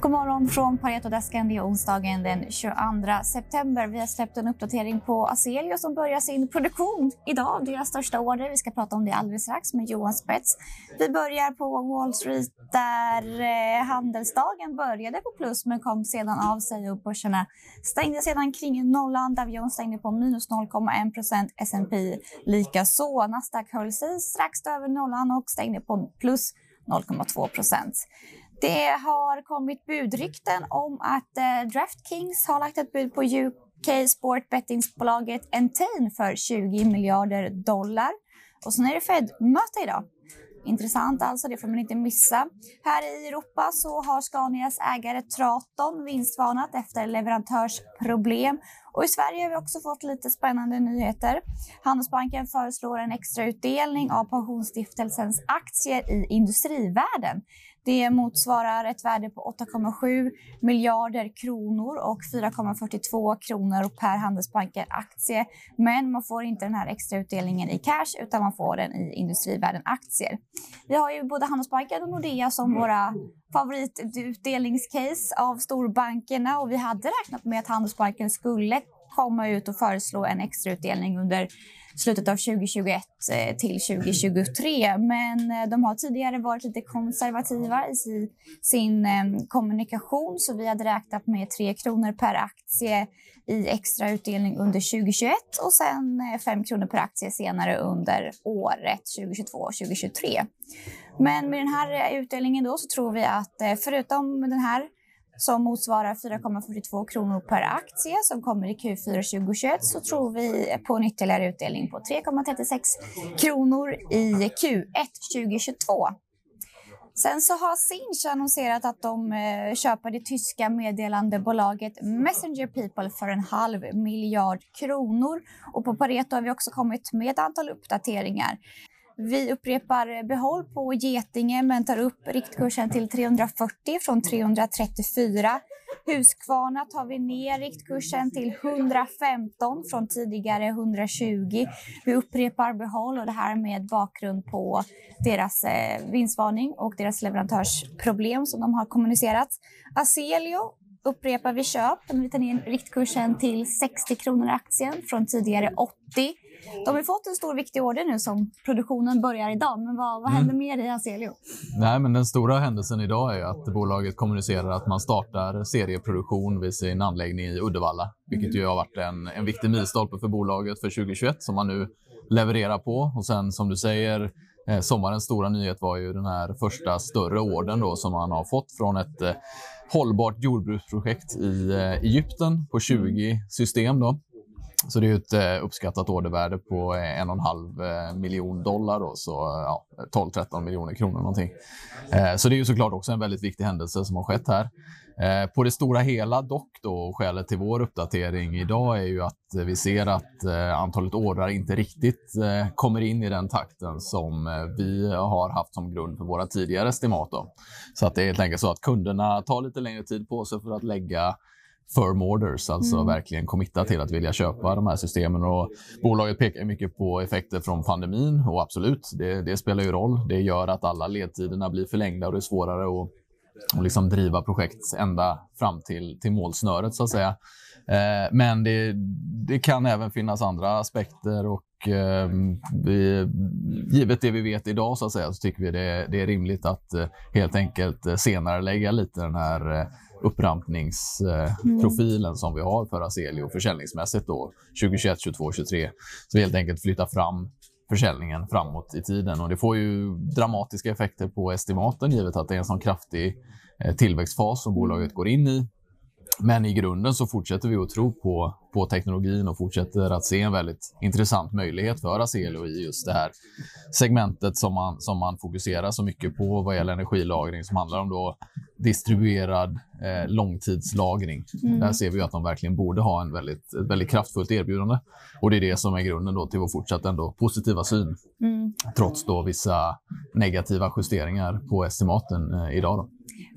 God morgon från Paretodesken. Det är onsdagen den 22 september. Vi har släppt en uppdatering på Aselio som börjar sin produktion idag. Deras största order. Vi ska prata om det alldeles strax med Johan Spets. Vi börjar på Wall Street där eh, handelsdagen började på plus men kom sedan av sig och börserna stängde sedan kring nollan. Dow Jones stängde på minus 0,1 procent. S&P likaså. Nasdaq höll sig strax över nollan och stängde på plus 0,2 procent. Det har kommit budrykten om att eh, Draftkings har lagt ett bud på UK sportbettingsbolaget Entain för 20 miljarder dollar. Och sen är det Fed-möte idag. Intressant alltså, det får man inte missa. Här i Europa så har Scanias ägare Traton vinstvarnat efter leverantörsproblem. Och i Sverige har vi också fått lite spännande nyheter. Handelsbanken föreslår en extra utdelning av Pensionsstiftelsens aktier i Industrivärden. Det motsvarar ett värde på 8,7 miljarder kronor och 4,42 kronor per Handelsbanken-aktie. Men man får inte den här extra utdelningen i cash utan man får den i Industrivärden-aktier. Vi har ju både Handelsbanken och Nordea som våra favoritutdelningscase av storbankerna och vi hade räknat med att Handelsbanken skulle komma ut och föreslå en extrautdelning under slutet av 2021 eh, till 2023. Men eh, de har tidigare varit lite konservativa i sin ehm, kommunikation så vi hade räknat med 3 kronor per aktie i extra utdelning under 2021 och sen eh, 5 kronor per aktie senare under året 2022 och 2023. Men med den här utdelningen då så tror vi att förutom den här som motsvarar 4,42 kronor per aktie som kommer i Q4 2021 så tror vi på en ytterligare utdelning på 3,36 kronor i Q1 2022. Sen så har Sinch annonserat att de eh, köper det tyska meddelandebolaget Messenger People för en halv miljard kronor. Och på Pareto har vi också kommit med ett antal uppdateringar. Vi upprepar eh, behåll på Getinge men tar upp riktkursen till 340 från 334. Huskvarna tar vi ner riktkursen till 115 från tidigare 120. Vi upprepar behåll och det här med bakgrund på deras eh, vinstvarning och deras leverantörsproblem som de har kommunicerat. Aselio upprepar vi köp, men vi tar ner riktkursen till 60 kronor aktien från tidigare 80. De har fått en stor viktig order nu som produktionen börjar idag. Men vad, vad händer mm. mer i Aselio? Nej, men den stora händelsen idag är att bolaget kommunicerar att man startar serieproduktion vid sin anläggning i Uddevalla, vilket ju har varit en, en viktig milstolpe för bolaget för 2021 som man nu levererar på. Och sen som du säger, eh, sommarens stora nyhet var ju den här första större orden då som man har fått från ett eh, hållbart jordbruksprojekt i eh, Egypten på 20 system. Då. Så det är ett eh, uppskattat ordervärde på eh, en och en halv eh, miljon dollar, då, så eh, ja, 12-13 miljoner kronor någonting. Eh, så det är ju såklart också en väldigt viktig händelse som har skett här. På det stora hela dock då, skälet till vår uppdatering idag är ju att vi ser att antalet ordrar inte riktigt kommer in i den takten som vi har haft som grund för våra tidigare estimat. Då. Så att det är helt enkelt så att kunderna tar lite längre tid på sig för att lägga firm orders, alltså mm. verkligen committa till att vilja köpa de här systemen. Och bolaget pekar mycket på effekter från pandemin och absolut, det, det spelar ju roll. Det gör att alla ledtiderna blir förlängda och det är svårare att och liksom driva projekt ända fram till, till målsnöret så att säga. Eh, men det, det, kan även finnas andra aspekter och eh, vi, givet det vi vet idag så att säga så tycker vi det, det är rimligt att eh, helt enkelt eh, senare lägga lite den här eh, upprampningsprofilen mm. som vi har för Aselio försäljningsmässigt då 2021, 2022, 2023. Så vi helt enkelt flyttar fram försäljningen framåt i tiden och det får ju dramatiska effekter på estimaten givet att det är en sån kraftig eh, tillväxtfas som bolaget går in i. Men i grunden så fortsätter vi att tro på, på teknologin och fortsätter att se en väldigt intressant möjlighet för Aselio i just det här segmentet som man, som man fokuserar så mycket på vad gäller energilagring som handlar om då distribuerad eh, långtidslagring. Mm. Där ser vi att de verkligen borde ha en väldigt, ett väldigt kraftfullt erbjudande. Och det är det som är grunden då till vår fortsatt ändå positiva syn. Mm. Trots då vissa negativa justeringar på estimaten eh, idag. Då.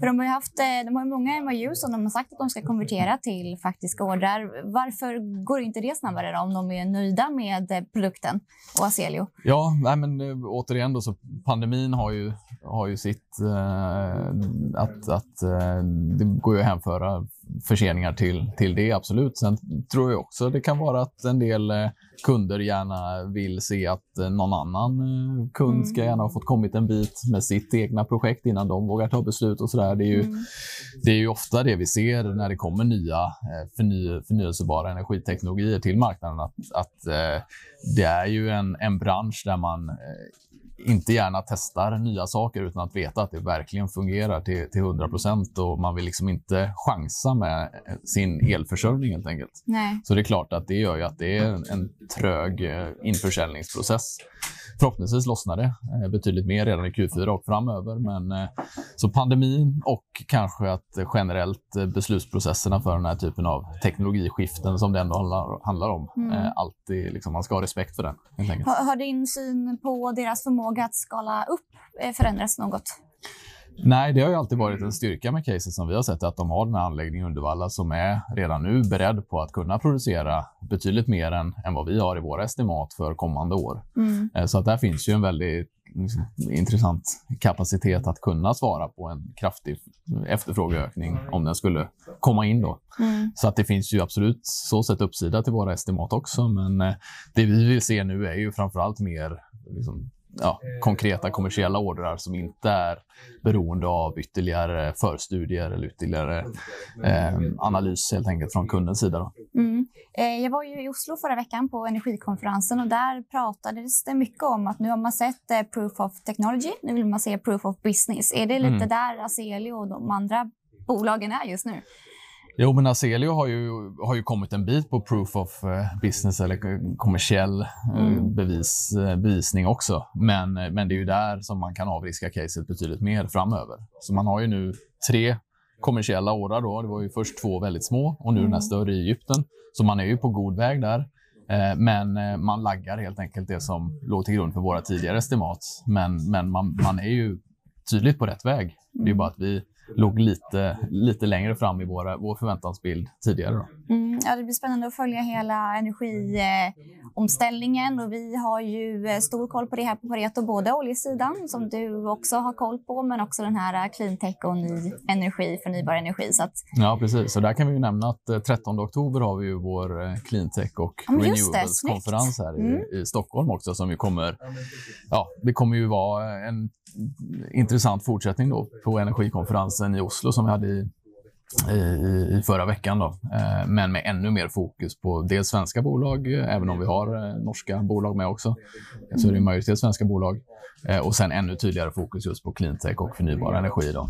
För de har ju haft, eh, de har många MOU som de har sagt att de ska konvertera till faktiska ordrar. Varför går inte det snabbare då, om de är nöjda med eh, produkten och Aselio? Ja, nej men eh, återigen då så pandemin har ju, har ju sitt eh, att, att eh, det går ju att hänföra förseningar till, till det, absolut. Sen tror jag också det kan vara att en del eh, kunder gärna vill se att eh, någon annan eh, kund ska gärna ha fått kommit en bit med sitt egna projekt innan de vågar ta beslut och sådär. Det, är ju, Mm. det är ju ofta det vi ser när det kommer nya förny, förnyelsebara energiteknologier till marknaden. Att, att det är ju en, en bransch där man inte gärna testar nya saker utan att veta att det verkligen fungerar till, till 100 procent och man vill liksom inte chansa med sin elförsörjning helt enkelt. Nej. Så det är klart att det gör ju att det är en, en trög eh, införsäljningsprocess. Förhoppningsvis lossnar det eh, betydligt mer redan i Q4 och framöver. Men, eh, så pandemin och kanske att generellt beslutsprocesserna för den här typen av teknologiskiften som det ändå handlar, handlar om, Mm. alltid liksom, man ska ha respekt för den. Har, har din syn på deras förmåga att skala upp eh, förändrats något? Nej, det har ju alltid varit en styrka med caset som vi har sett, att de har den här anläggningen i Uddevalla som är redan nu beredd på att kunna producera betydligt mer än, än vad vi har i våra estimat för kommande år. Mm. Eh, Så att där finns ju en väldigt liksom, intressant kapacitet att kunna svara på en kraftig efterfrågeökning om den skulle komma in då. Mm. Så att det finns ju absolut så sett uppsida till våra estimat också. Men eh, det vi vill se nu är ju framförallt mer liksom, ja, konkreta kommersiella ordrar som inte är beroende av ytterligare förstudier eller ytterligare eh, analys helt enkelt från kundens sida. Då. Mm. Eh, Jag var ju i Oslo förra veckan på energikonferensen och där pratades det mycket om att nu har man sett eh, proof of technology, nu vill man se proof of business. Är det lite Mm. där Aselio och de andra bolagen är just nu? Jo, men Aselio har ju, har ju kommit en bit på proof of eh, business eller kommersiell eh, Mm. bevis, eh, bevisning också. Men, men det är ju där som man kan avriska caset betydligt mer framöver. Så man har ju nu tre kommersiella ordrar. Då. Det var ju först två väldigt små och nu den här Mm. större i Egypten. Så man är ju på god väg där. Men man laggar helt enkelt det som låg till grund för våra tidigare estimat. Men, men man, man är ju tydligt på rätt väg. Det är ju Mm. bara att vi låg lite, lite längre fram i våra, vår förväntansbild tidigare. Då. Mm, ja, det blir spännande att följa hela energiomställningen och vi har ju eh, stor koll på det här på Pareto, både oljesidan som du också har koll på, men också den här eh, clean tech och ny energi, förnybar energi. Så att, Ja, precis. Så där kan vi ju nämna att eh, 13 oktober har vi ju vår eh, Cleantech och Ja. Renewables-konferens här Mm. i, i Stockholm också som ju kommer... Ja, det kommer ju vara en intressant fortsättning då på energikonferensen i Oslo som vi hade i, i, i förra veckan. Då. Eh, Men med ännu mer fokus på dels svenska bolag, eh, även om vi har eh, norska bolag med också. Så är det majoritet svenska bolag. Och sen ännu tydligare fokus just på cleantech och förnybar energi då,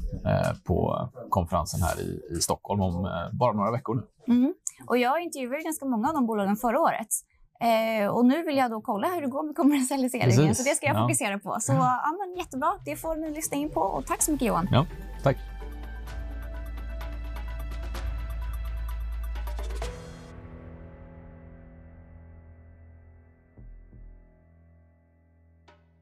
på konferensen här i, i Stockholm om bara några veckor. mm. Och jag intervjuade ganska många av de bolagen förra året. Eh, och nu vill jag då kolla hur det går med kommersialiseringen, Precis. så det ska jag Ja. fokusera på. Så ja, men jättebra, det får ni lyssna in på och tack så mycket Johan. Ja, tack.